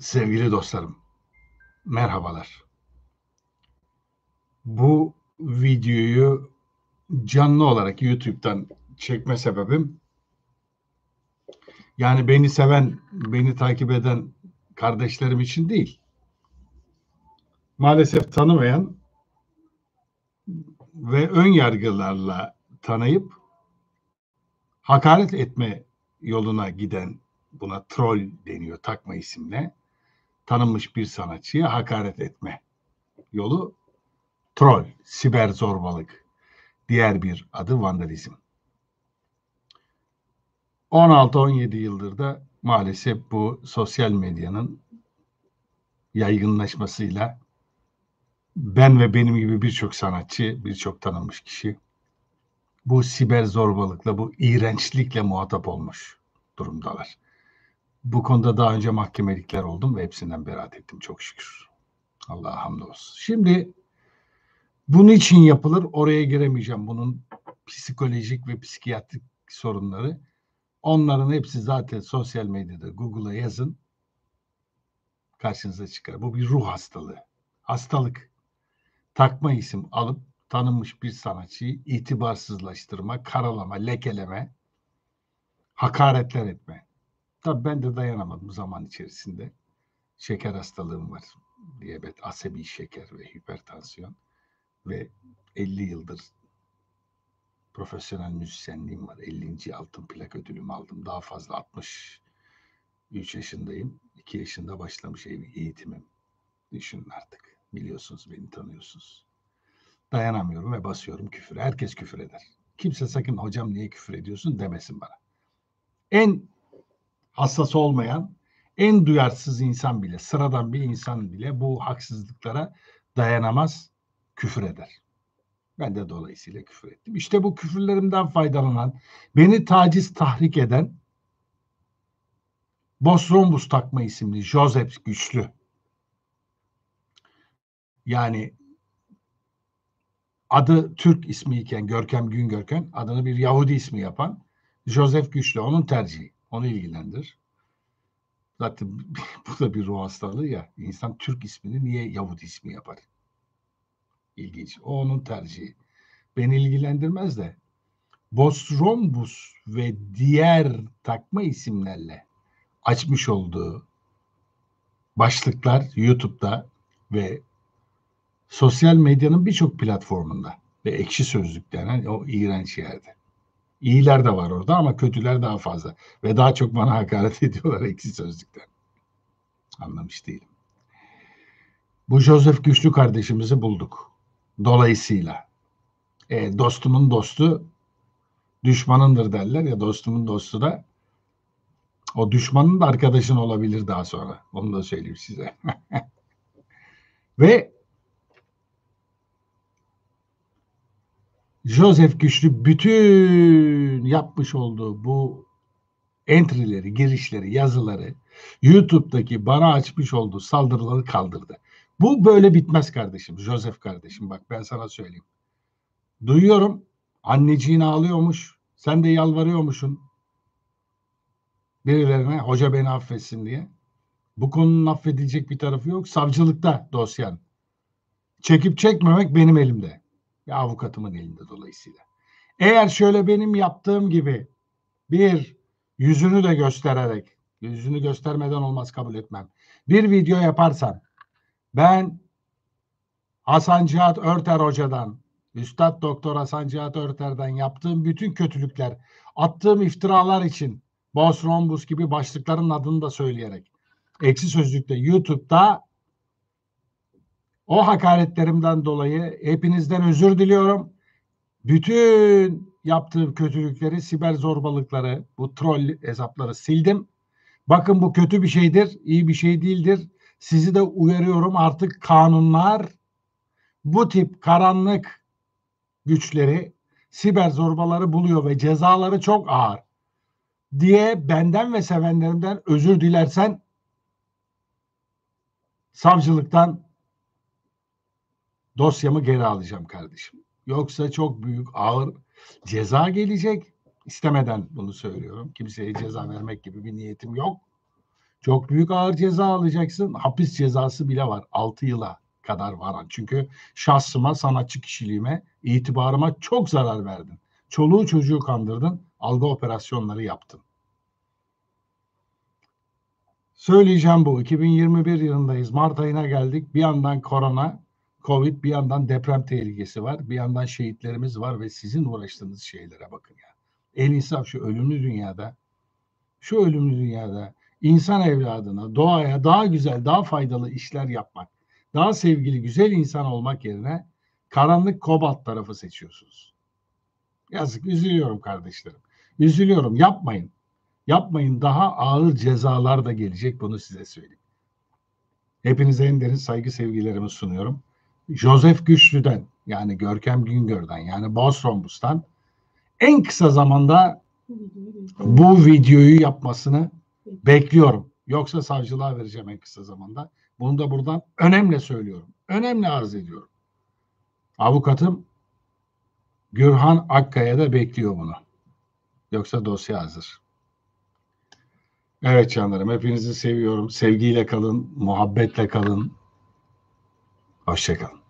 Sevgili dostlarım, merhabalar. Bu videoyu canlı olarak YouTube'dan çekme sebebim yani beni seven, beni takip eden kardeşlerim için değil. Maalesef tanımayan ve ön yargılarla tanıyıp hakaret etme yoluna giden buna troll deniyor takma isimle tanınmış bir sanatçıya hakaret etme yolu troll, siber zorbalık, diğer bir adı vandalizm. 16-17 yıldır da maalesef bu sosyal medyanın yaygınlaşmasıyla ben ve benim gibi birçok sanatçı, birçok tanınmış kişi bu siber zorbalıkla, bu iğrençlikle muhatap olmuş durumdalar. Bu konuda daha önce mahkemelikler oldum ve hepsinden beraat ettim çok şükür. Allah'a hamdolsun. Şimdi bunun için yapılır oraya giremeyeceğim. Bunun psikolojik ve psikiyatrik sorunları. Onların hepsi zaten sosyal medyada Google'a yazın. Karşınıza çıkar. Bu bir ruh hastalığı. Hastalık. Takma isim alıp tanınmış bir sanatçıyı itibarsızlaştırma, karalama, lekeleme, hakaretler etme. Tabii ben de dayanamadım zaman içerisinde. Şeker hastalığım var. Diyabet, asebi şeker ve hipertansiyon. Ve 50 yıldır profesyonel müzisyenliğim var. 50. altın plak ödülümü aldım. Daha fazla 63 yaşındayım. 2 yaşında başlamış eğitimim. Düşünün artık. Biliyorsunuz beni tanıyorsunuz. Dayanamıyorum ve basıyorum küfür. Herkes küfür eder. Kimse sakın hocam niye küfür ediyorsun demesin bana. En hassas olmayan, en duyarsız insan bile, sıradan bir insan bile bu haksızlıklara dayanamaz, küfür eder. Ben de dolayısıyla küfür ettim. İşte bu küfürlerimden faydalanan, beni taciz tahrik eden Bosrombus takma isimli Joseph Güçlü. Yani adı Türk ismi iken Görkem Güngörken adını bir Yahudi ismi yapan Joseph Güçlü. Onun tercihi. Onu ilgilendirir. Zaten bu da bir ruh hastalığı ya. İnsan Türk ismini niye Yahudi ismi yapar? İlginç. O onun tercihi. Beni ilgilendirmez de Bosrombus ve diğer takma isimlerle açmış olduğu başlıklar YouTube'da ve sosyal medyanın birçok platformunda ve ekşi sözlük denen o iğrenç yerde. İyiler de var orada ama kötüler daha fazla. Ve daha çok bana hakaret ediyorlar ekşi sözlükten. Anlamış değilim. Bu Joseph Güçlü kardeşimizi bulduk. Dolayısıyla e, dostumun dostu düşmanındır derler ya dostumun dostu da o düşmanın da arkadaşın olabilir daha sonra. Onu da söyleyeyim size. Ve Joseph Güçlü bütün yapmış olduğu bu entry'leri, girişleri, yazıları YouTube'daki bana açmış olduğu saldırıları kaldırdı. Bu böyle bitmez kardeşim. Joseph kardeşim bak ben sana söyleyeyim. Duyuyorum anneciğin ağlıyormuş. Sen de yalvarıyormuşsun birilerine hoca beni affetsin diye. Bu konunun affedilecek bir tarafı yok. Savcılıkta dosyan. Çekip çekmemek benim elimde. Ya avukatımın elinde dolayısıyla. Eğer şöyle benim yaptığım gibi bir yüzünü de göstererek, yüzünü göstermeden olmaz kabul etmem. Bir video yaparsan ben Hasan Cihat Örter hocadan, Üstad Doktor Hasan Cihat Örter'den yaptığım bütün kötülükler, attığım iftiralar için Boss Rombus gibi başlıkların adını da söyleyerek Eksi Sözlük'te YouTube'da o hakaretlerimden dolayı hepinizden özür diliyorum. Bütün yaptığım kötülükleri, siber zorbalıkları, bu troll hesapları sildim. Bakın bu kötü bir şeydir, iyi bir şey değildir. Sizi de uyarıyorum artık kanunlar bu tip karanlık güçleri, siber zorbaları buluyor ve cezaları çok ağır diye benden ve sevenlerimden özür dilersen savcılıktan dosyamı geri alacağım kardeşim. Yoksa çok büyük ağır ceza gelecek. İstemeden bunu söylüyorum. Kimseye ceza vermek gibi bir niyetim yok. Çok büyük ağır ceza alacaksın. Hapis cezası bile var. 6 yıla kadar varan. Çünkü şahsıma, sanatçı kişiliğime, itibarıma çok zarar verdin. Çoluğu çocuğu kandırdın. Algı operasyonları yaptın. Söyleyeceğim bu. 2021 yılındayız. Mart ayına geldik. Bir yandan korona, Covid, bir yandan deprem tehlikesi var. Bir yandan şehitlerimiz var ve sizin uğraştığınız şeylere bakın ya. El insaf şu ölümlü dünyada, şu ölümlü dünyada insan evladına, doğaya daha güzel, daha faydalı işler yapmak, daha sevgili, güzel insan olmak yerine karanlık kobalt tarafı seçiyorsunuz. Yazık, üzülüyorum kardeşlerim. Üzülüyorum, yapmayın. Yapmayın, daha ağır cezalar da gelecek, bunu size söyleyeyim. Hepinize en derin saygı sevgilerimi sunuyorum. Joseph Güçlü'den, yani Görkem Güngör'den, yani Boss Rombus'tan en kısa zamanda bu videoyu yapmasını bekliyorum. Yoksa savcılığa vereceğim en kısa zamanda. Bunu da buradan önemli söylüyorum. Önemli arz ediyorum. Avukatım Gürhan Akkaya da bekliyor bunu. Yoksa dosya hazır. Evet canlarım hepinizi seviyorum. Sevgiyle kalın, muhabbetle kalın. Hoşçakalın.